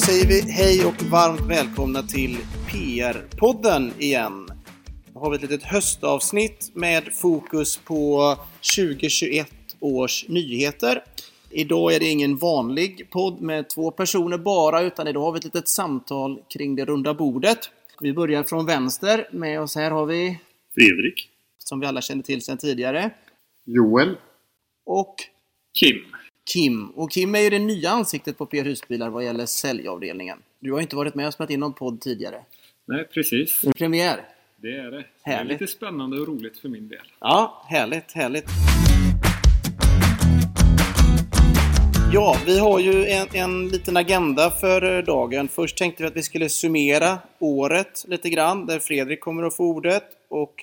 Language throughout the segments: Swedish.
säger vi hej och varmt välkomna till PR-podden igen. Nu har vi ett litet höstavsnitt med fokus på 2021 års nyheter. Idag är det ingen vanlig podd med två personer bara, utan idag har vi ett litet samtal kring det runda bordet. Vi börjar från vänster. Med oss här har vi, Fredrik. som vi alla känner till sedan tidigare, Joel. och Kim. Kim. Och Kim är ju det nya ansiktet på PR Husbilar vad gäller säljavdelningen. Du har inte varit med och spelat in någon podd tidigare. Nej, precis. Det är premiär. Det är det. Det Härligt. är lite spännande och roligt för min del. Ja, härligt, härligt. Ja, vi har ju en, en liten agenda för eh, dagen. Först tänkte vi att vi skulle summera året lite grann, där Fredrik kommer att få ordet. Och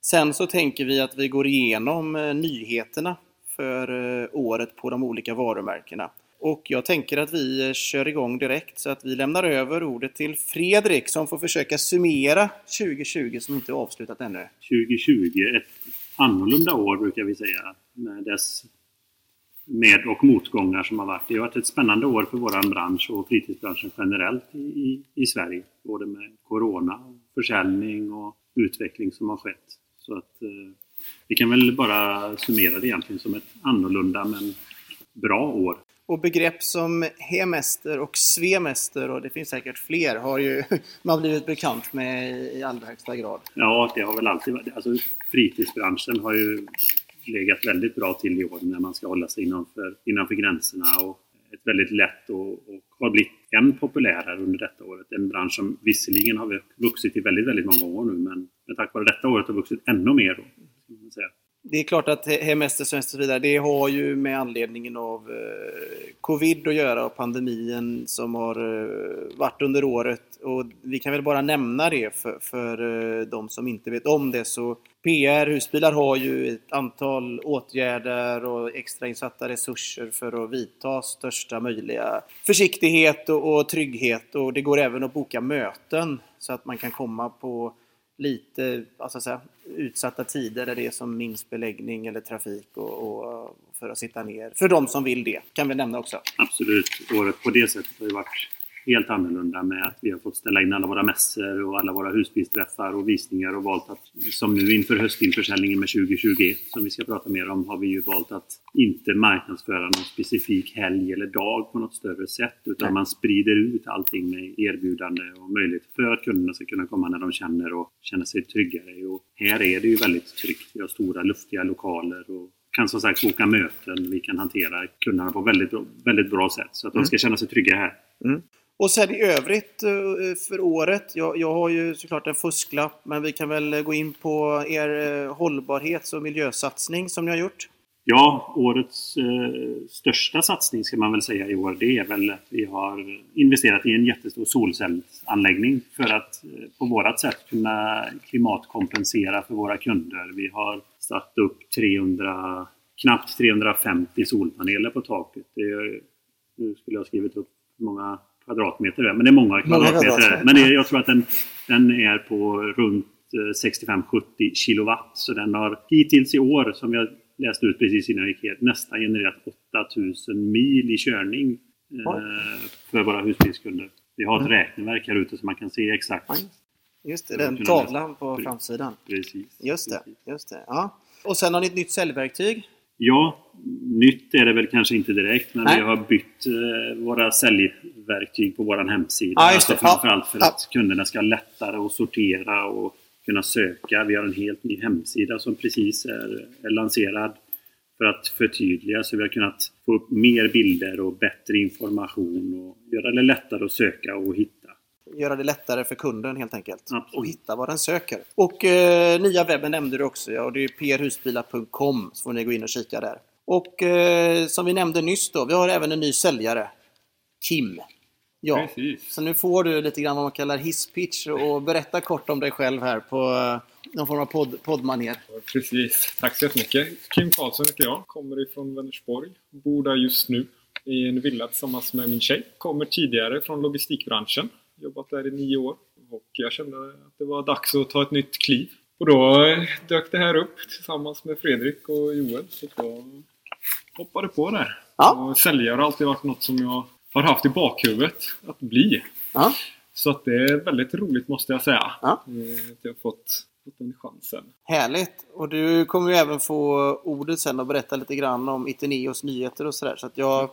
sen så tänker vi att vi går igenom eh, nyheterna för eh, året på de olika varumärkena. Och jag tänker att vi eh, kör igång direkt så att vi lämnar över ordet till Fredrik som får försöka summera 2020 som inte är avslutat ännu. 2020, ett annorlunda år brukar vi säga. Med dess med och motgångar som har varit. Det har varit ett spännande år för vår bransch och fritidsbranschen generellt i, i, i Sverige. Både med Corona, försäljning och utveckling som har skett. Så att eh, vi kan väl bara summera det egentligen som ett annorlunda men bra år. Och begrepp som hemester och svemester och det finns säkert fler har ju man blivit bekant med i allra högsta grad. Ja, det har väl alltid varit. Alltså, fritidsbranschen har ju legat väldigt bra till i år när man ska hålla sig innanför, innanför gränserna och ett väldigt lätt och, och har blivit än populärare under detta året. En bransch som visserligen har vuxit i väldigt, väldigt många år nu men, men tack vare detta året har vuxit ännu mer. Då. Det är klart att hemester, och så vidare, det har ju med anledningen av eh, covid att göra och pandemin som har eh, varit under året. Och vi kan väl bara nämna det för, för eh, de som inte vet om det. Så PR Husbilar har ju ett antal åtgärder och extrainsatta resurser för att vidta största möjliga försiktighet och, och trygghet. Och det går även att boka möten så att man kan komma på lite alltså säga, utsatta tider där det är som minst beläggning eller trafik och, och för att sitta ner. För de som vill det, kan vi nämna också. Absolut, året på det sättet har ju varit helt annorlunda med att vi har fått ställa in alla våra mässor och alla våra husbilsträffar och visningar och valt att, som nu inför höstinförsäljningen med 2021 som vi ska prata mer om, har vi ju valt att inte marknadsföra någon specifik helg eller dag på något större sätt utan man sprider ut allting med erbjudande och möjlighet för att kunderna ska kunna komma när de känner och känna sig tryggare. Och här är det ju väldigt tryggt. Vi har stora luftiga lokaler och kan som sagt boka möten. Vi kan hantera kunderna på väldigt, väldigt bra sätt så att de ska känna sig trygga här. Och sen i övrigt eh, för året, jag, jag har ju såklart en fusklapp, men vi kan väl gå in på er eh, hållbarhets och miljösatsning som ni har gjort. Ja, årets eh, största satsning ska man väl säga i år, det är väl att vi har investerat i en jättestor solcellsanläggning för att eh, på vårat sätt kunna klimatkompensera för våra kunder. Vi har satt upp 300, knappt 350 solpaneler på taket. Det nu skulle jag ha skrivit upp hur många kvadratmeter men det är många kvadratmeter. kvadratmeter. Men det, jag tror att den, den är på runt eh, 65-70 kilowatt. Så den har hittills i år, som jag läste ut precis innan jag gick hit, nästan genererat 8000 mil i körning eh, för våra husbilskunder. Vi har ett räkneverk här ute så man kan se exakt. Oj. Just det, den tavlan på framsidan. Precis. Just det, Precis. just det. Ja. Och sen har ni ett nytt säljverktyg. Ja, nytt är det väl kanske inte direkt, men Nej. vi har bytt eh, våra säljverktyg på vår hemsida. Det. Alltså framförallt för Ja. att kunderna ska lättare att sortera och kunna söka. Vi har en helt ny hemsida som precis är, är lanserad för att förtydliga så vi har kunnat få upp mer bilder och bättre information och göra det lättare att söka och hitta. Göra det lättare för kunden helt enkelt. Absolut. Och hitta vad den söker. Och eh, nya webben nämnde du också, ja. Och det är prhusbilar.com så får ni gå in och kika där. Och eh, som vi nämnde nyss då, vi har även en ny säljare. Kim. Ja, Precis. så nu får du lite grann vad man kallar hisspitch och berätta kort om dig själv här på eh, någon form av podd, poddmanér. Precis. Tack så jättemycket. Kim Karlsson heter jag. Kommer ifrån Vänersborg. Bor där just nu i en villa tillsammans med min tjej. Kommer tidigare från logistikbranschen. Jobbat där i nio år. Och jag kände att det var dags att ta ett nytt kliv. Och då eh, dök det här upp tillsammans med Fredrik och Joel. Så då hoppade på där. Ja. Och säljare har alltid varit något som jag har haft i bakhuvudet att bli. Ja. Så att det är väldigt roligt måste jag säga. Ja. Eh, Att jag har fått, fått den chansen. Härligt! Och du kommer ju även få ordet sen och berätta lite grann om Iteneos nyheter och sådär. Så att jag,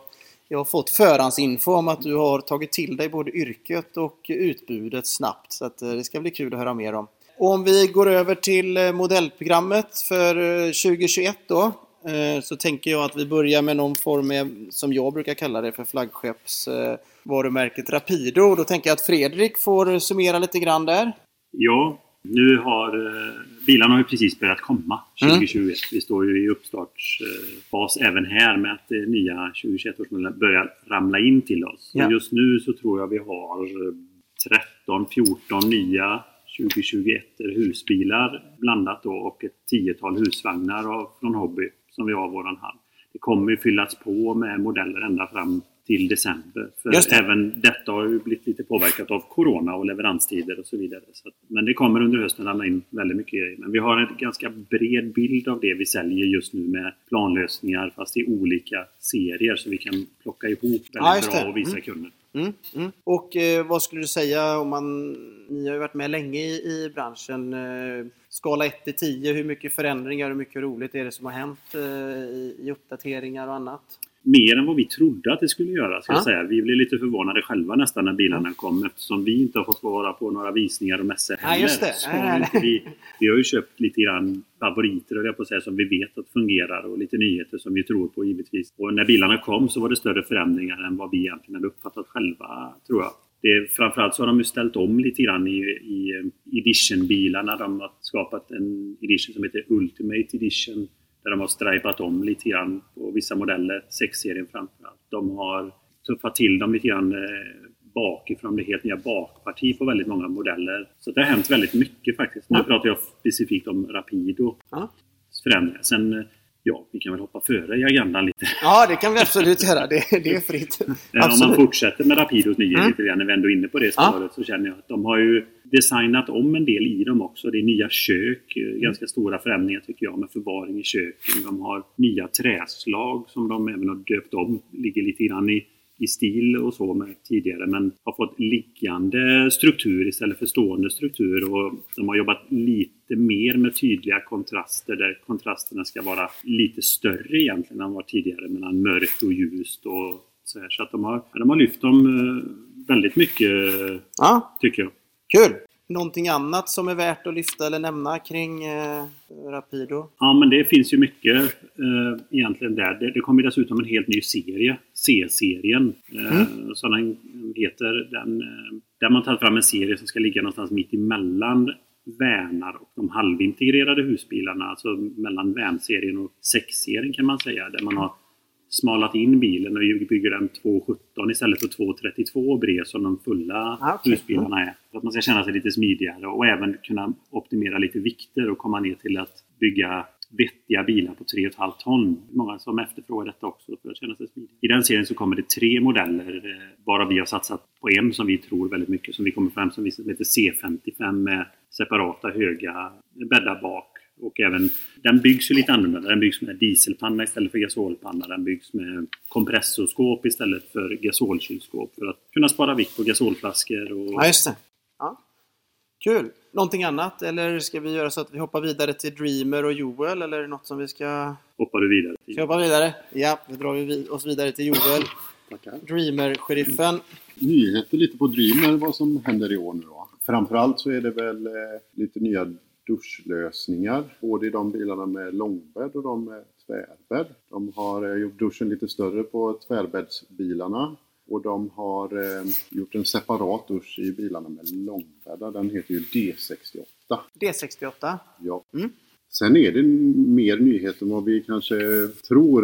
jag har fått förhandsinfo om att du har tagit till dig både yrket och utbudet snabbt. Så att eh, det ska bli kul att höra mer om. Och om vi går över till eh, modellprogrammet för eh, 2021 då. Eh, Så tänker jag att vi börjar med någon form av, som jag brukar kalla det för flaggskeppsvarumärket Rapido. Och då tänker jag att Fredrik får summera lite grann där. Ja, nu har eh, bilarna har ju precis börjat komma 2021. Vi står ju i uppstartsfas även här med att nya 2021-årsmodeller börjar ramla in till oss. Ja. Just nu så tror jag vi har eh, 13, 14 nya 2021 husbilar blandat då och ett tiotal husvagnar av, från Hobby som vi har i våran hall. Det kommer ju fyllas på med modeller ända fram till december. För det. även detta har ju blivit lite påverkat av Corona och leveranstider och så vidare. Så att, men det kommer under hösten ramla in väldigt mycket grejer. Men vi har en ganska bred bild av det vi säljer just nu med planlösningar fast i olika serier så vi kan plocka ihop väldigt Ja, bra och visa Mm. kunder. Mm, mm. Och eh, vad skulle du säga om man... Ni har ju varit med länge i, i branschen. Eh, skala 1 till 10, hur mycket förändringar och hur mycket roligt är det som har hänt eh, i, i uppdateringar och annat? Mer än vad vi trodde att det skulle göra. Ska Ja. jag säga. Vi blev lite förvånade själva nästan när bilarna kom eftersom vi inte har fått vara på några visningar och mässor Nej, just det. Så nej, inte vi, vi har ju köpt lite grann favoriter jag på att säga, som vi vet att fungerar och lite nyheter som vi tror på givetvis. Och när bilarna kom så var det större förändringar än vad vi egentligen hade uppfattat själva tror jag. Det, framförallt så har de ju ställt om lite grann i, i edition-bilarna. De har skapat en edition som heter Ultimate Edition där de har stripat om lite grann på vissa modeller, 6-serien framförallt. De har tuffat till dem lite grann eh, bakifrån, det helt nya bakparti på väldigt många modeller. Så det har hänt väldigt mycket faktiskt. Nu Ja. pratar jag specifikt om Rapido Ja. förändringar. Sen, eh, ja, vi kan väl hoppa före i agendan lite. Ja, det kan vi absolut göra. Det, det är fritt. Eh, Om man fortsätter med Rapidos nya Mm. lite grann, när vi ändå är inne på det Ja. spåret, så känner jag att de har ju designat om en del i dem också. Det är nya kök, Mm. eh, ganska stora förändringar tycker jag med förvaring i köken. De har nya träslag som de även har döpt om, ligger lite grann i i stil och så med tidigare men har fått liggande struktur istället för stående struktur och de har jobbat lite mer med tydliga kontraster där kontrasterna ska vara lite större egentligen än vad tidigare mellan mörkt och ljust och så här. Så att de har, de har lyft dem eh, väldigt mycket Ja, tycker jag. Kul! Någonting annat som är värt att lyfta eller nämna kring eh, Rapido? Ja, men det finns ju mycket eh, egentligen där. Det, det kommer dessutom en helt ny serie, C-serien, eh, som den heter. Den, eh, där man tagit fram en serie som ska ligga någonstans mitt emellan Vänar och de halvintegrerade husbilarna, alltså mellan Vän-serien och 6-serien kan man säga, där man har smalat in bilen och bygger den 2,17 istället för 2,32 bred som de fulla Ah, okej. husbilarna är. För att man ska känna sig lite smidigare och även kunna optimera lite vikter och komma ner till att bygga vettiga bilar på 3,5 ton. Många som efterfrågar detta också för att känna sig smidig. I den serien så kommer det tre modeller, eh, bara vi har satsat på en som vi tror väldigt mycket, som vi kommer fram som heter C55 med separata höga bäddar bak. Och även, den byggs ju lite annorlunda. Den byggs med dieselpanna istället för gasolpanna. Den byggs med kompressorskåp istället för gasolkylskåp för att kunna spara vikt på gasolflaskor. Och... Ja, just det. Ja. Kul! Någonting annat? Eller ska vi göra så att vi hoppar vidare till Dreamer och Joel? Eller är det något som vi ska... hoppar du vidare till. Ska vi hoppa vidare? Ja, då drar vi oss vidare till Joel. Dreamer-sheriffen. Nyheter lite på Dreamer vad som händer i år nu då. Framförallt så är det väl eh, lite nya duschlösningar. Både i de bilarna med långbädd och de med tvärbädd. De har eh, gjort duschen lite större på tvärbäddsbilarna. Och de har eh, gjort en separat dusch i bilarna med långbäddar. Den heter ju D68. D68. Ja. Mm. Sen är det mer nyheter än vad vi kanske tror.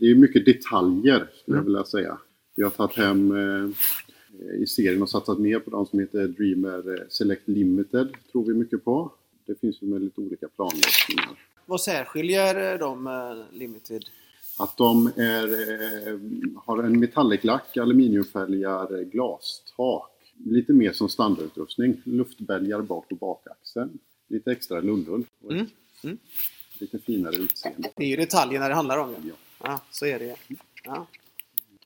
Det är mycket detaljer skulle jag Mm. vilja säga. Vi har tagit hem eh, i serien och satsat mer på de som heter Dreamer Select Limited. Tror vi mycket på. Det finns ju med lite olika planlösningar. Vad särskiljer de eh, Limited? Att de är, eh, har en metalliclack, aluminiumfälgar, eh, glastak. Lite mer som standardutrustning. Luftbälgar bak på bakaxeln. Lite extra lundull. Mm, mm. Lite finare utseende. Det är ju detaljerna det handlar om. Ja, Ja. ja så är det. Ja.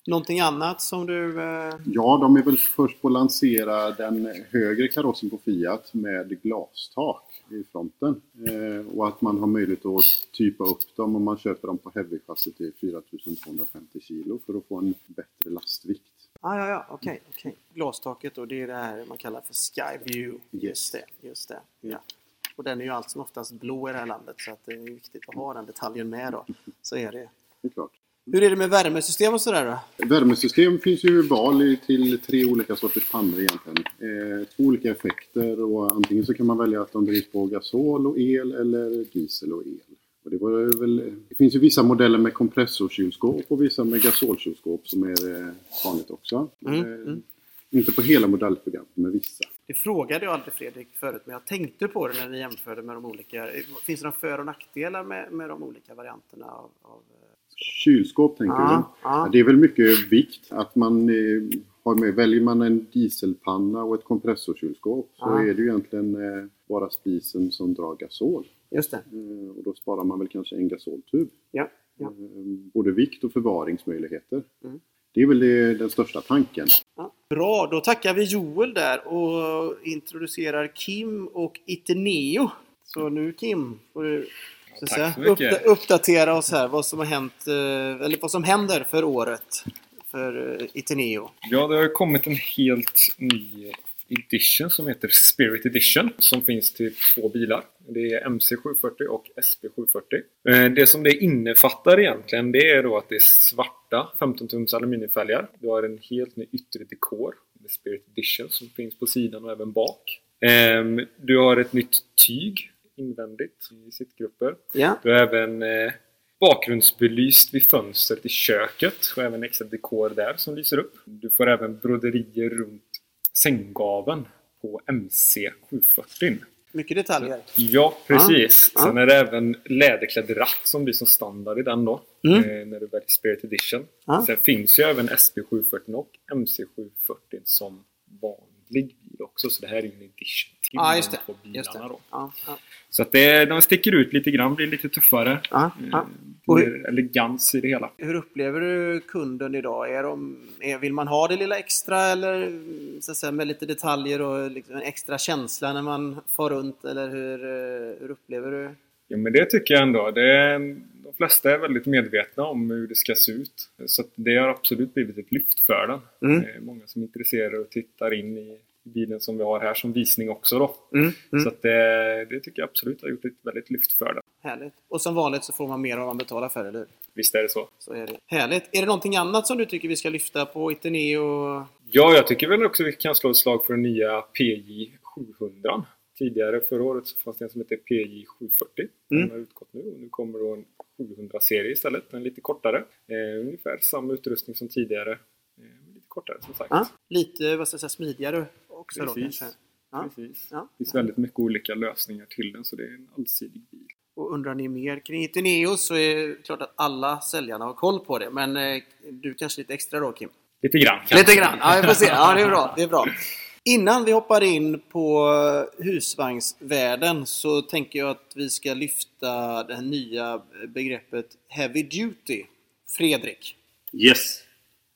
Någonting annat som du... Eh... Ja, de är väl först på att lansera den högre karossen på Fiat med glastak i fronten. Eh, och att man har möjlighet att typa upp dem om man köper dem på heavy-chassi till 4250 kilo för att få en bättre lastvikt. Ah, ja, ja, okej. Okay, okay. Glastaket då, det är det här man kallar för Skyview. Just det, just det. Ja. Och den är ju allt som oftast blå i det här landet så att det är viktigt att ha den detaljen med då. Så är det. Det är klart. Hur är det med värmesystem och sådär då? Värmesystem finns ju val till tre olika sorters pannor egentligen. Eh, två olika effekter och antingen så kan man välja att de drivs på gasol och el eller diesel och el. Och det, var väl, det finns ju vissa modeller med kompressorkylskåp och vissa med gasolkylskåp som är eh, vanligt också. Mm, eh, mm. Inte på hela modellprogrammet, men vissa. Det frågade jag aldrig Fredrik förut, men jag tänkte på det när vi jämförde med de olika. Finns det några för och nackdelar med, med de olika varianterna av, av Kylskåp tänker ja, du? Ja. Det är väl mycket vikt. Att man eh, har med, väljer man en dieselpanna och ett kompressorkylskåp så ja. är det ju egentligen eh, bara spisen som drar gasol. Just det. Eh, och då sparar man väl kanske en gasoltub. Ja. ja. Både vikt och förvaringsmöjligheter. Mm. Det är väl den största tanken. Bra, då tackar vi Joel där och introducerar Kim och Iteneo. Så nu Kim får du så Tack så mycket. uppdatera oss här vad som har hänt, eh, eller vad som händer för året för eh, Iteneo. Ja, det har kommit en helt ny edition som heter Spirit Edition som finns till två bilar. Det är MC740 och SP740. Eh, det som det innefattar egentligen det är då att det är svarta 15 tums aluminiumfälgar. Du har en helt ny yttre dekor. Spirit Edition som finns på sidan och även bak. Ehm, du har ett nytt tyg invändigt i sittgrupper. Ja. Du har även eh, bakgrundsbelyst vid fönstret i köket och även extra dekor där som lyser upp. Du får även broderier runt sänggaven på MC740. Mycket detaljer. Ja, precis. Ja, Sen är det även läderklädd ratt som blir som standard i den då. Mm. Eh, när du väljer Spirit Edition. Ja. Sen finns ju även SP740 och MC740 som vanlig bil också. Så det här är en edition till ja, just det. på bilarna just det. då. Ja, ja. Så att det, de sticker ut lite grann, blir lite tuffare. Ja, ja. Och hur, elegans i det hela. Hur upplever du kunden idag? Är de, är, vill man ha det lilla extra eller så att säga, med lite detaljer och liksom en extra känsla när man far runt? Eller hur, hur upplever du? Ja men det tycker jag ändå. Det, de flesta är väldigt medvetna om hur det ska se ut. Så det har absolut blivit ett lyft för den. Mm. Det är många som är intresserade och tittar in i bilen som vi har här som visning också då. Mm, mm. Så det, det, tycker jag absolut har gjort ett väldigt lyft för det. Härligt. Och som vanligt så får man mer om man betalar för eller Visst är det så. Så är det. Härligt. Är det någonting annat som du tycker vi ska lyfta på Iteneo? Ja, jag tycker väl också vi kan slå ett slag för den nya PJ 700. Tidigare förra året så fanns det en som heter PJ 740. Den mm. har utgått nu och nu kommer då en 700-serie istället. En lite kortare. Eh, ungefär samma utrustning som tidigare. Eh, lite kortare som sagt. Ja, lite vad ska jag säga, smidigare också Precis. då kanske? Ja. Precis. Ja. Det finns väldigt mycket olika lösningar till den så det är en allsidig bil. Och undrar ni mer kring Iteneo så är det klart att alla säljarna har koll på det. Men eh, du kanske lite extra då Kim? Lite grann. Kanske. Lite grann, ja vi får se. Ja, det är bra. Det är bra. Innan vi hoppar in på husvagnsvärlden så tänker jag att vi ska lyfta det nya begreppet Heavy Duty. Fredrik? Yes.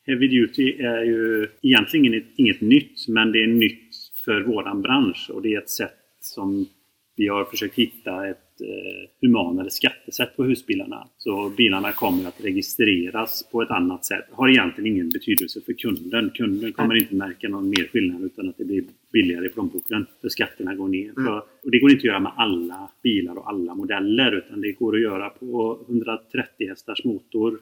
Heavy Duty är ju egentligen inget, inget nytt, men det är nytt för våran bransch och det är ett sätt som vi har försökt hitta ett eh, humanare skattesätt på husbilarna. Så bilarna kommer att registreras på ett annat sätt. Har egentligen ingen betydelse för kunden. Kunden kommer inte märka någon mer skillnad utan att det blir billigare i plånboken. För skatterna går ner. Mm. För, och det går inte att göra med alla bilar och alla modeller utan det går att göra på 130 hästars motor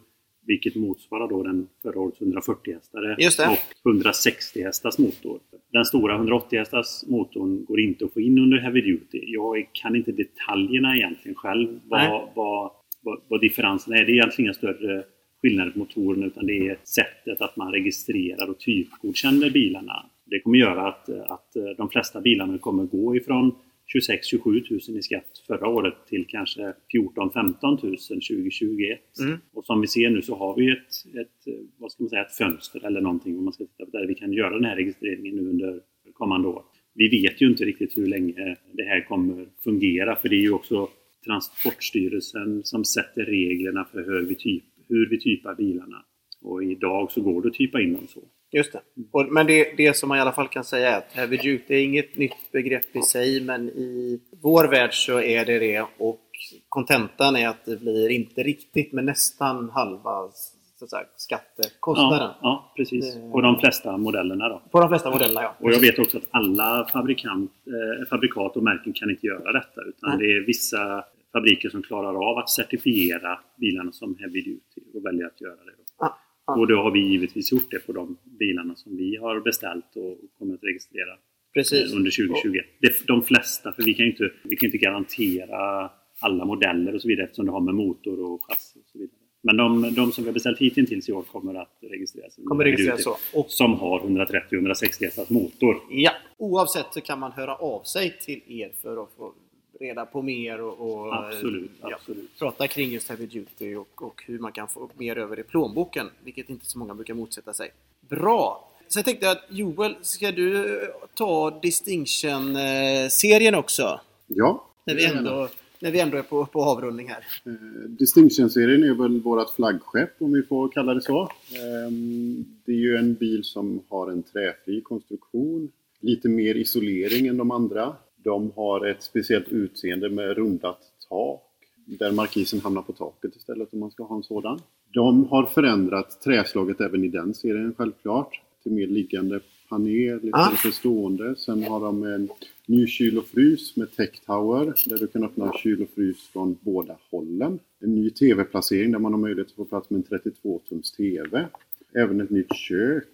vilket motsvarar då den förra årets 140 hästare och 160 hästars motor. Den stora 180 hästars motorn går inte att få in under Heavy Duty. Jag kan inte detaljerna egentligen själv vad, vad, vad, vad differensen är. Det är egentligen inga större skillnader på motorn utan det är sättet att man registrerar och typgodkänner bilarna. Det kommer göra att, att de flesta bilarna kommer gå ifrån 26-27 000 i skatt förra året till kanske 14-15 000 2021. Mm. Och som vi ser nu så har vi ett, ett, vad ska man säga, ett fönster eller någonting om man ska titta på där vi kan göra den här registreringen nu under kommande år. Vi vet ju inte riktigt hur länge det här kommer fungera för det är ju också Transportstyrelsen som sätter reglerna för hur vi, typ, hur vi typar bilarna. Och idag så går det att typa in dem så. Just det. Och, men det, det som man i alla fall kan säga är att heavy duty är inget nytt begrepp i sig, men i vår värld så är det det. Och kontentan är att det blir inte riktigt, men nästan halva så att skattekostnaden. Ja, ja, precis. På de flesta modellerna då. På de flesta modellerna, ja. Och jag vet också att alla fabrikant, eh, fabrikat och märken kan inte göra detta. Utan Nej. det är vissa fabriker som klarar av att certifiera bilarna som heavy duty och väljer att göra det. Då. Ja. Och då har vi givetvis gjort det på de bilarna som vi har beställt och kommer att registrera Precis. eh, under 2021. Det, de flesta, för vi kan ju inte, vi kan inte garantera alla modeller och så vidare eftersom det har med motor och chassi och så vidare. Men de, de som vi har beställt hittills i år kommer att registreras. Kommer registreras så. Och, Som har 130-160 hästars motor. ja. Oavsett så kan man höra av sig till er för att få reda på mer och, och Absolut, ja, absolut. prata kring just heavy duty och, och hur man kan få mer över i plånboken, vilket inte så många brukar motsätta sig. Bra! Så jag tänkte att Joel, ska du ta Distinction-serien också? Ja, När vi ändå, när vi ändå är på, på avrundning här. Eh, Distinction-serien är väl vårt flaggskepp om vi får kalla det så. Ehm, Det är ju en bil som har en träfri konstruktion, lite mer isolering än de andra. De har ett speciellt utseende med rundat tak, där markisen hamnar på taket istället om man ska ha en sådan. De har förändrat träslaget även i den serien självklart, till mer liggande panel istället Ah. för stående. Sen har de en ny kyl och frys med Tech Tower där du kan öppna kyl och frys från båda hållen. En ny TV-placering där man har möjlighet att få plats med en 32-tums TV. Även ett nytt kök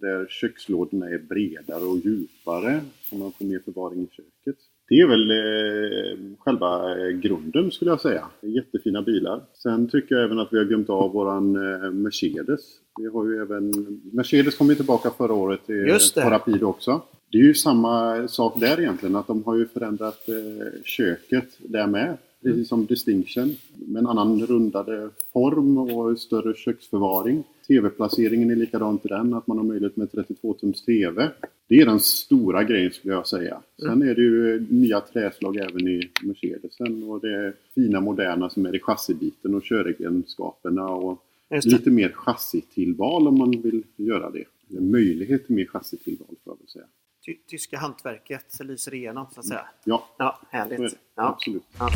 där kökslådorna är bredare och djupare så man får mer förvaring i köket. Det är väl eh, själva eh, grunden skulle jag säga. Jättefina bilar. Sen tycker jag även att vi har glömt av våran eh, Mercedes. Vi har ju även... Mercedes kom ju tillbaka förra året eh, på Rapido också. Det är ju samma sak där egentligen, att de har ju förändrat eh, köket där med. Precis som Distinction. Med en annan rundade form och större köksförvaring. TV-placeringen är likadant i den, att man har möjlighet med 32-tums TV. Det är den stora grejen skulle jag säga. Sen är det ju nya träslag även i Mercedesen och det är fina moderna som är i chassibiten och köregenskaperna och lite mer chassitillval om man vill göra det. Eller möjlighet till mer chassitillval får jag väl säga. Ty, tyska hantverket lyser igenom, så att säga. Ja, Ja, är härligt. Ja. absolut. Ja.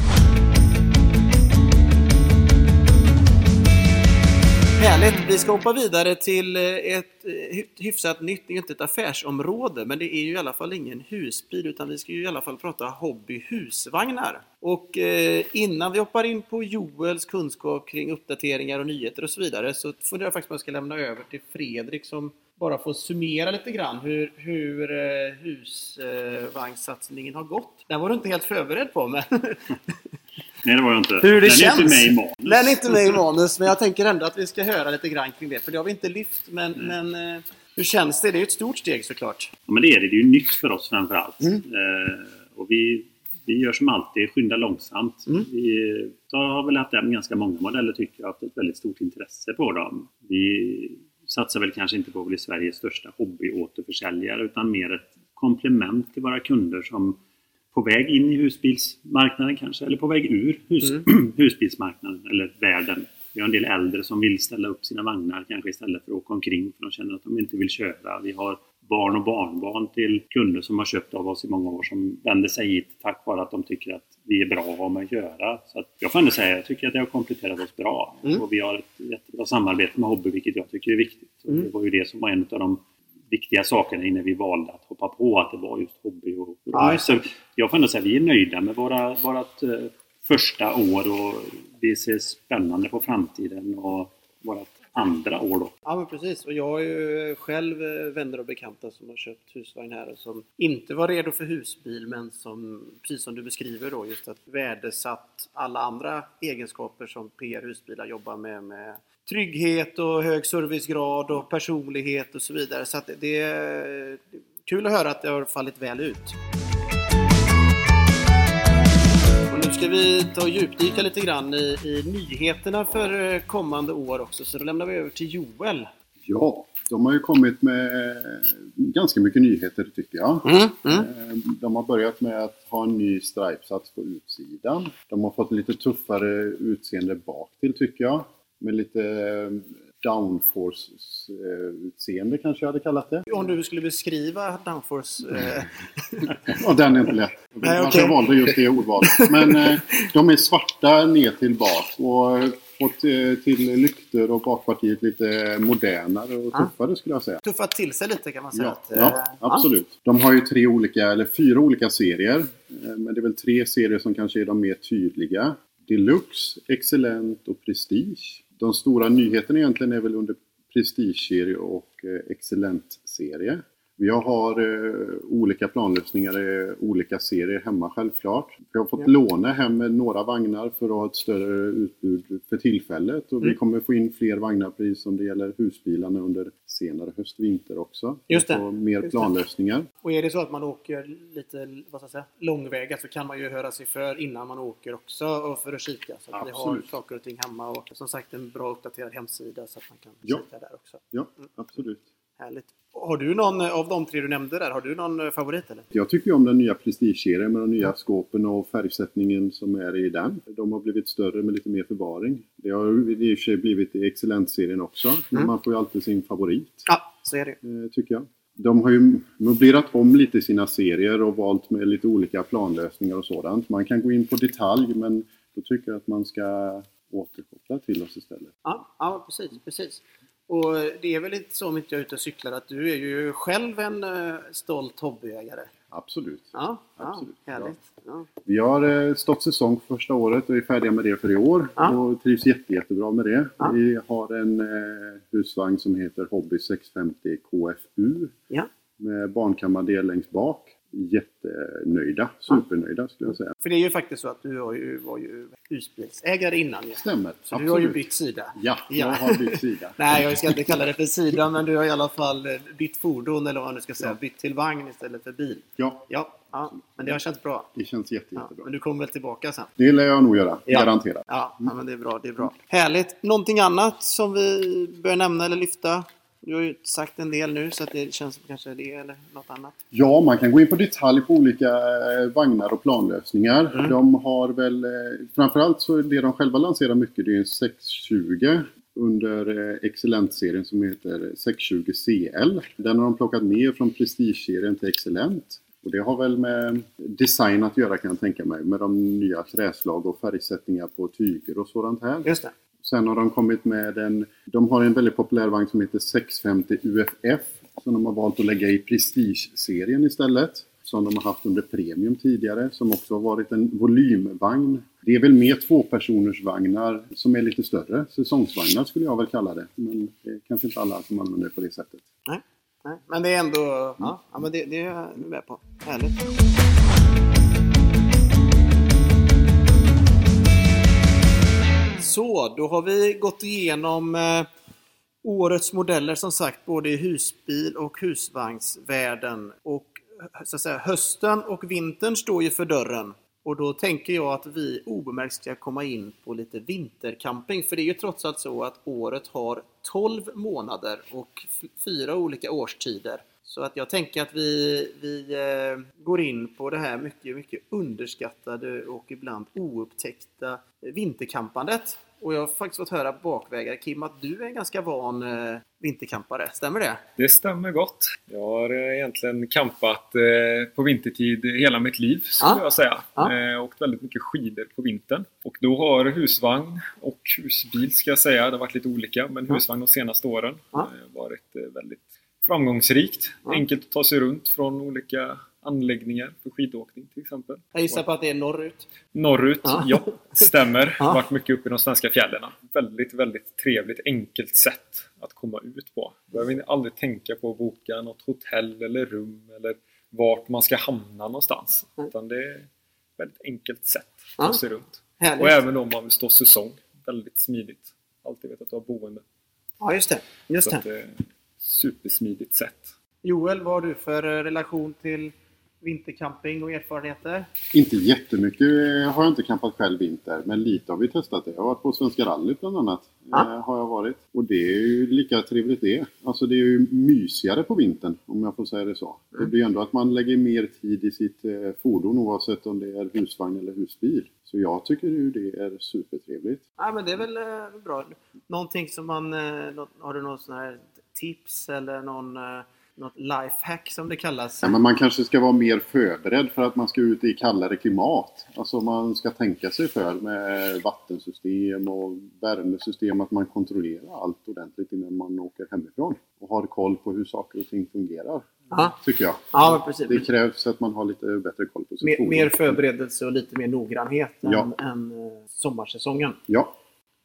Härligt! Vi ska hoppa vidare till eh, ett eh, hy- hyfsat nytt, det är inte ett affärsområde, men det är ju i alla fall ingen husbil, utan vi ska ju i alla fall prata hobby husvagnar. Och eh, innan vi hoppar in på Joels kunskap kring uppdateringar och nyheter och så vidare, så funderar jag faktiskt på om jag ska lämna över till Fredrik som bara får summera lite grann hur, hur eh, husvagnssatsningen har gått. Den var du inte helt förberedd på, men Nej, det var jag inte. hur det Den känns. är inte med i manus. Den är inte med i manus, men jag tänker ändå att vi ska höra lite grann kring det. För det har vi inte lyft, men, men eh, hur känns det? Det är ju ett stort steg såklart. Ja, men det är det. Det är ju nytt för oss framförallt. Mm. Eh, och vi, vi gör som alltid, skynda långsamt. Mm. Vi har väl haft hem ganska många modeller tycker jag, haft ett väldigt stort intresse på dem. Vi satsar väl kanske inte på att bli Sveriges största hobbyåterförsäljare utan mer ett komplement till våra kunder som på väg in i husbilsmarknaden kanske, eller på väg ur hus, Mm. husbilsmarknaden eller världen. Vi har en del äldre som vill ställa upp sina vagnar kanske istället för att åka omkring för de känner att de inte vill köra. Vi har barn och barnbarn till kunder som har köpt av oss i många år som vänder sig hit tack vare att de tycker att vi är bra att ha med att göra. Så att jag får ändå säga, jag tycker att det har kompletterat oss bra. Mm. Och vi har ett jättebra samarbete med Hobby, vilket jag tycker är viktigt. Mm. Det var ju det som var en av de viktiga sakerna innan vi valde att hoppa på att det var just hobby. Och, Ja, så jag får ändå säga, vi är nöjda med våra, vårat eh, första år och vi ser spännande på framtiden och vårt andra år då. Ja, men precis. Och jag har ju själv eh, vänner och bekanta som har köpt husvagn här och som inte var redo för husbil, men som, precis som du beskriver då, just att värdesatt alla andra egenskaper som PR Husbilar jobbar med, med trygghet och hög servicegrad och personlighet och så vidare. Så att det- det är kul att höra att det har fallit väl ut nu ska vi ta och djupdyka lite grann i, i nyheterna för eh, kommande år också, så då lämnar vi över till Joel. Ja, de har ju kommit med ganska mycket nyheter tycker jag. Mm, mm. Eh, De har börjat med att ha en ny stripesats på utsidan. De har fått lite tuffare utseende bak till tycker jag. Med lite eh, downforce-utseende kanske jag hade kallat det. Om du skulle beskriva downforce... Eh, Och den är inte lätt. Nej, Kanske jag okej. valde just det ordvalet. Men eh, de är svarta ner till bak och fått eh, till lyktor och bakpartiet lite modernare och Ja. tuffare skulle jag säga. tuffat till sig lite kan man säga. Ja, att, eh, ja, absolut. De har ju tre olika, eller fyra olika serier. Men det är väl tre serier som kanske är de mer tydliga. Deluxe, Excellent och Prestige. De stora nyheterna egentligen är väl under Prestige-serie och eh, Excellent-serie. Vi har eh, olika planlösningar i olika serier hemma självklart. Vi har fått Ja. låna hem några vagnar för att ha ett större utbud för tillfället. Och vi Mm. kommer få in fler vagnar precis som det gäller husbilarna under senare höst-vinter också. Just det. Och mer Just det. planlösningar. Och är det så att man åker lite vad ska jag säga, långväga så kan man ju höra sig för innan man åker också och för att kika. Så att vi har Absolut. saker och ting hemma och som sagt en bra uppdaterad hemsida så att man kan Ja. kika där också. Ja, absolut. Härligt. Har du någon eh, av de tre du nämnde där, har du någon eh, favorit eller? Jag tycker om den nya Prestige-serien med de nya skåpen och färgsättningen som är i den. De har blivit större med lite mer förvaring. Det har i och för sig blivit i Excellent-serien också. Men Mm. man får ju alltid sin favorit, Ja, så är det. eh, tycker jag. De har ju möblerat om lite sina serier och valt med lite olika planlösningar och sådant. Man kan gå in på detalj men då tycker jag att man ska återkoppla till oss istället. Ja, ja precis, precis. Och det är väl inte så om inte jag är ute och cyklar att du är ju själv en eh, stolt hobbyägare. Absolut. Ja, Absolut, ja härligt. Ja. Vi har eh, stått säsong för första året och är färdiga med det för i år. Ja. Och trivs jätte, jättebra med det. Ja. Vi har en eh, husvagn som heter Hobby 650 KFU med barnkammardel längst bak. Jättenöjda, supernöjda skulle jag säga. För det är ju faktiskt så att du var ju, var ju husbilsägare innan ju. Stämmer, Så du har ju bytt sida. Ja, jag Ja. har bytt sida. Nej, jag ska inte kalla det för sida, men du har i alla fall eh, bytt fordon eller vad man nu ska säga. Ja. Bytt till vagn istället för bil. Ja, Ja, ja men det har känts bra. det känns jätte, Ja, jättebra. men du kommer väl tillbaka sen? Det lär jag nog göra, Ja. garanterat. Ja, ja, men det är bra. Det är bra. Härligt. Någonting annat som vi bör nämna eller lyfta? Du har ju sagt en del nu så att det känns som kanske det eller något annat. Ja, man kan gå in på detalj på olika eh, vagnar och planlösningar. Mm. De har väl, eh, framförallt så det de själva lanserar mycket, det är en 620 under eh, Excellent-serien som heter 620 CL. Den har de plockat ner från Prestige-serien till Excellent. Och det har väl med design att göra kan jag tänka mig, med de nya träslag och färgsättningar på tyger och sådant här. Just det. Sen har de kommit med en... De har en väldigt populär vagn som heter 650 UFF. Som de har valt att lägga i Prestige-serien istället. Som de har haft under Premium tidigare. Som också har varit en volymvagn. Det är väl mer tvåpersoners vagnar som är lite större. Säsongsvagnar skulle jag väl kalla det. Men det är kanske inte alla som använder det på det sättet. Nej. Nej. Men det är ändå... Ja, ja men det, det är jag med på. Härligt. Så, då har vi gått igenom eh, årets modeller som sagt både i husbil och husvagnsvärlden. Och så att säga, hösten och vintern står ju för dörren. Och då tänker jag att vi obemärkt ska komma in på lite vintercamping. För det är ju trots allt så att året har 12 månader och fyra olika årstider. Så att jag tänker att vi, vi eh, går in på det här mycket, mycket underskattade och ibland oupptäckta vinterkampandet. Och jag har faktiskt fått höra bakvägar, Kim, att du är en ganska van eh, vinterkampare. Stämmer det? Det stämmer gott. Jag har eh, egentligen campat eh, på vintertid hela mitt liv skulle Ja. jag säga. Ja. Eh, åkt väldigt mycket skidor på vintern. Och då har husvagn och husbil ska jag säga, det har varit lite olika, men husvagn de senaste åren Ja. eh, varit väldigt framgångsrikt. Ja. Enkelt att ta sig runt från olika anläggningar för skidåkning till exempel. Jag gissar på att det är norrut. Norrut, Ja. ja, stämmer. Ja. Varit mycket uppe i de svenska fjällen. Väldigt, väldigt trevligt, enkelt sätt att komma ut på. Behöver aldrig tänka på att boka något hotell eller rum eller vart man ska hamna någonstans. Nej. Utan det är ett väldigt enkelt sätt att ta sig runt. Härligt. Och även om man vill stå säsong. Väldigt smidigt. Alltid vet att du har boende. Ja, just det. Just Så det. att ett supersmidigt sätt. Joel, vad har du för eh, relation till vintercamping och erfarenheter? Inte jättemycket eh, har jag inte campat själv vinter, men lite har vi testat det. Jag har varit på Svenska rallyt bland annat Ja. Eh, har jag varit. Och det är ju lika trevligt det. Alltså det är ju mysigare på vintern om jag får säga det så. Mm. Det blir ändå att man lägger mer tid i sitt fordon oavsett om det är husvagn eller husbil. Så jag tycker ju det är supertrevligt. Ja men det är väl bra. Någonting som man... Har du någon sån här tips eller någon eh, något lifehack som det kallas. Ja, men man kanske ska vara mer förberedd för att man ska ut i kallare klimat. Alltså man ska tänka sig för med vattensystem och värmesystem att man kontrollerar allt ordentligt innan man åker hemifrån. Och har koll på hur saker och ting fungerar. Aha. Tycker jag. Ja, precis. Det krävs att man har lite bättre koll på sitt mer, mer förberedelse och lite mer noggrannhet ja. än, än eh, sommarsäsongen. Ja.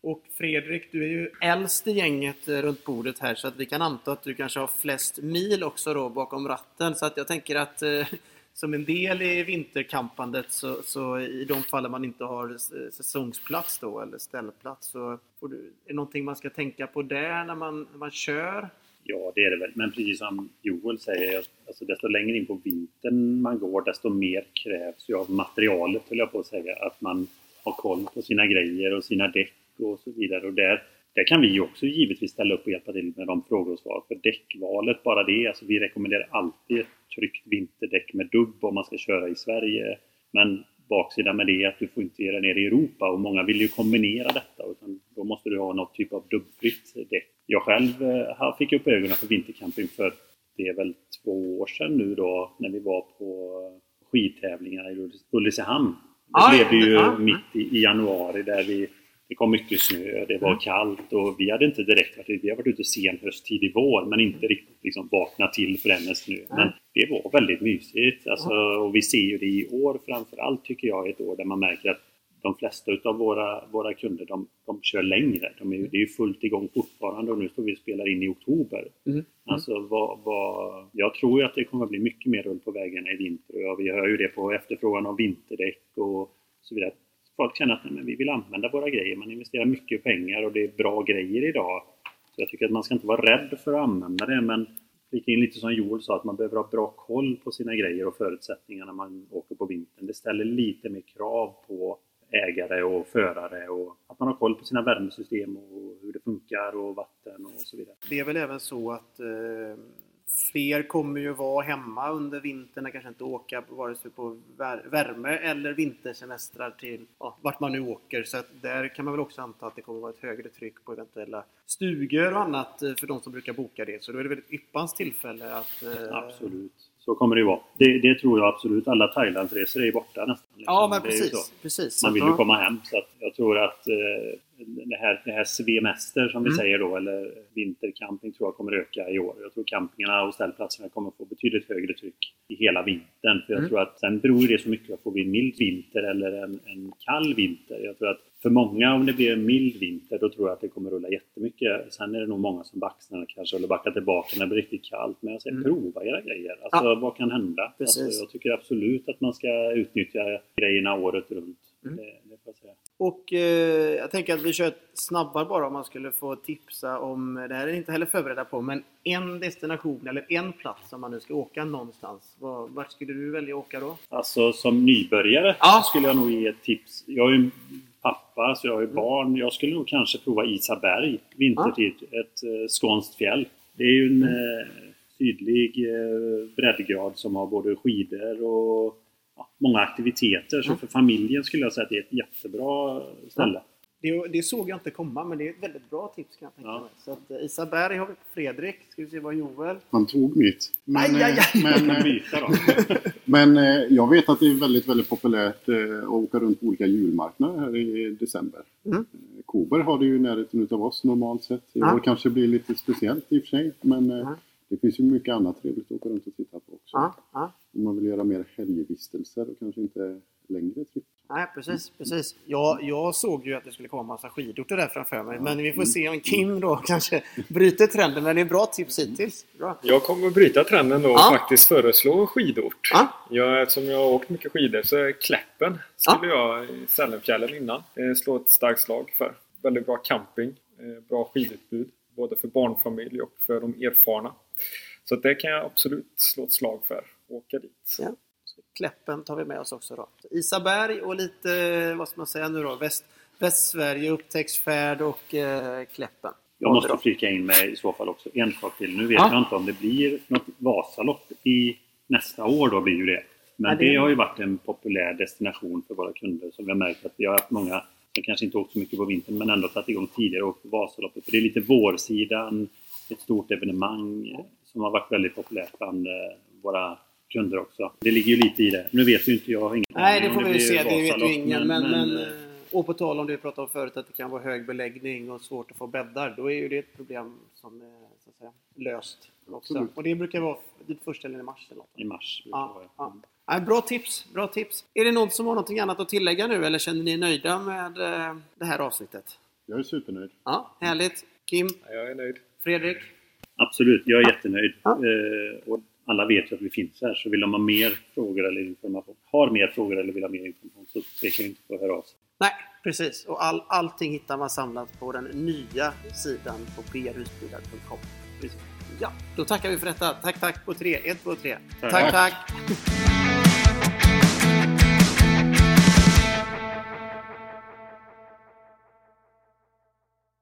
Och Fredrik, du är ju äldst i gänget runt bordet här så att vi kan anta att du kanske har flest mil också då bakom ratten. Så att jag tänker att eh, som en del i vinterkampandet så, så, i de fallen man inte har säsongsplats då eller ställplats så får du, är det någonting man ska tänka på där när man, när man kör? Ja, det är det väl. Men precis som Joel säger, alltså desto längre in på vintern man går desto mer krävs ju av materialet, höll jag på att säga. Att man har koll på sina grejer och sina däck och så vidare. Och där, där kan vi också givetvis ställa upp och hjälpa till med de frågor och svar. För däckvalet, bara det. Alltså vi rekommenderar alltid ett tryggt vinterdäck med dubb om man ska köra i Sverige. Men baksidan med det är att du får inte ge dig ner i Europa och många vill ju kombinera detta. Utan då måste du ha något typ av dubbfritt däck. Jag själv eh, fick upp ögonen för vintercamping för det är väl två år sedan nu då när vi var på skidtävlingarna i Ulricehamn. Det blev ju mitt i, i januari där vi det kom mycket snö, det var mm. kallt och vi hade inte direkt varit, vi har varit ute sen höst, tidig vår men inte riktigt liksom vaknat till för den snö. Men det var väldigt mysigt. Alltså, och vi ser ju det i år framförallt tycker jag, ett år där man märker att de flesta utav våra, våra kunder de, de kör längre. De är, det är ju fullt igång fortfarande och nu står vi och spelar in i oktober. Mm. Mm. Alltså, vad, vad, jag tror ju att det kommer att bli mycket mer rull på vägarna i vinter och vi hör ju det på efterfrågan av vinterdäck och så vidare folk känner att nej, men vi vill använda våra grejer. Man investerar mycket pengar och det är bra grejer idag. Så jag tycker att man ska inte vara rädd för att använda det men flika in lite som Joel sa att man behöver ha bra koll på sina grejer och förutsättningar när man åker på vintern. Det ställer lite mer krav på ägare och förare och att man har koll på sina värmesystem och hur det funkar och vatten och så vidare. Det är väl även så att eh, fler kommer ju vara hemma under vintern, kanske inte åka vare sig på värme eller vintersemestrar till ja, vart man nu åker. Så att där kan man väl också anta att det kommer vara ett högre tryck på eventuella stugor och annat eh, för de som brukar boka det. Så då är det väl ett yppans tillfälle att... Eh... Absolut. Så kommer det ju vara. Det, det, tror jag absolut. Alla Thailandsresor är ju borta nästan. Liksom. Ja, men precis. precis. Man vill ju komma hem. Så att jag tror att eh, det här, det här svemester som vi mm. säger då, eller vintercamping tror jag kommer öka i år. Jag tror campingarna och ställplatserna kommer få betydligt högre tryck i hela vintern. För jag mm. tror att sen beror det så mycket på om vi en mild vinter eller en, en kall vinter. Jag tror att för många, om det blir en mild vinter, då tror jag att det kommer rulla jättemycket. Sen är det nog många som baxnar kanske, eller backar tillbaka när det blir riktigt kallt. Men jag säger mm. prova era grejer. Alltså, ja. vad kan hända? Alltså, jag tycker absolut att man ska utnyttja grejerna året runt. Mm. Det, det får jag säga. Och eh, jag tänker att vi kör snabbare bara om man skulle få tipsa om, det här är inte heller förberedda på, men en destination eller en plats om man nu ska åka någonstans. Var, vart skulle du välja att åka då? Alltså som nybörjare ah. skulle jag nog ge ett tips. Jag är ju pappa så jag har ju mm. barn. Jag skulle nog kanske prova Isaberg vintertid. Ah. Ett eh, skånskt fjäll. Det är ju en mm. eh, sydlig eh, breddgrad som har både skidor och ja, många aktiviteter. Så för familjen skulle jag säga att det är ett jättebra ställe. Det, det, såg jag inte komma, men det är ett väldigt bra tips kan jag tänka ja. mig. Så att, eh, Isaberg har vi Fredrik. Ska vi se vad Joel... Han tog mitt. Men, aj, aj, aj. men, eh, men eh, jag vet att det är väldigt, väldigt populärt att åka runt på olika julmarknader här i december. Mm. Kober har det ju i närheten av oss normalt sett. I år kanske blir lite speciellt i och för sig. Men mm. Det finns ju mycket annat trevligt att åka runt och titta på också. Mm. Om man vill göra mer helgvistelser och kanske inte längre tripp. Nej, precis. precis. Jag, jag såg ju att det skulle komma massa skidorter där framför mig. Men vi får se om Kim då kanske bryter trenden. Men det är bra tips hittills. Bra. Jag kommer att bryta trenden då och ja. faktiskt föreslå skidort. Ja. Jag, eftersom jag har åkt mycket skidor så är Kläppen skulle ja. jag Sälenfjällen innan eh, slå ett starkt slag för. Väldigt bra camping, eh, bra skidutbud. Både för barnfamilj och för de erfarna. Så det kan jag absolut slå ett slag för. Åka dit. Ja. Kläppen tar vi med oss också då. Isaberg och lite, vad ska man säga nu då, väst, Västsverige, upptäcktsfärd och eh, Kläppen. Jag måste flika in med i så fall också en sak till. Nu vet Ja. jag inte om det blir något Vasalopp i nästa år då blir ju det. Men Ja, det- det... har ju varit en populär destination för våra kunder. Så vi har märkt att vi har haft många som kanske inte åkt så mycket på vintern men ändå tagit igång tidigare och åkt på Vasaloppet. För det är lite vårsidan, ett stort evenemang som har varit väldigt populärt bland eh, våra kunder också. Det ligger ju lite i det. Nu vet ju inte jag, har ingen Nej, det får vi ju se. Det vet ju ingen. Men, men, eh, eh, och på tal om det vi pratade om förut, att det kan vara hög beläggning och svårt att få bäddar. Då är ju det ett problem som är så att säga, löst. Också. Absolut. Och det brukar vara första eller i mars. Eller något. i mars. Ja, ja. Nej, bra tips, bra tips. Är det någon som har något annat att tillägga nu eller känner ni er nöjda med eh, det här avsnittet? Jag är supernöjd. Ja, härligt. Kim, Ja, Jag är nöjd. Fredrik? Absolut, jag är jättenöjd. Ja. Eh, och alla vet ju att vi finns här, så vill de ha mer frågor eller information, har mer frågor eller vill ha mer information så tveka inte på att höra av sig. Nej, precis. Och all, allting hittar man samlat på den nya sidan på brhusbilar.com. Ja, då tackar vi för detta. Tack, tack på tre. Ett, två, tre. Tack. tack. tack.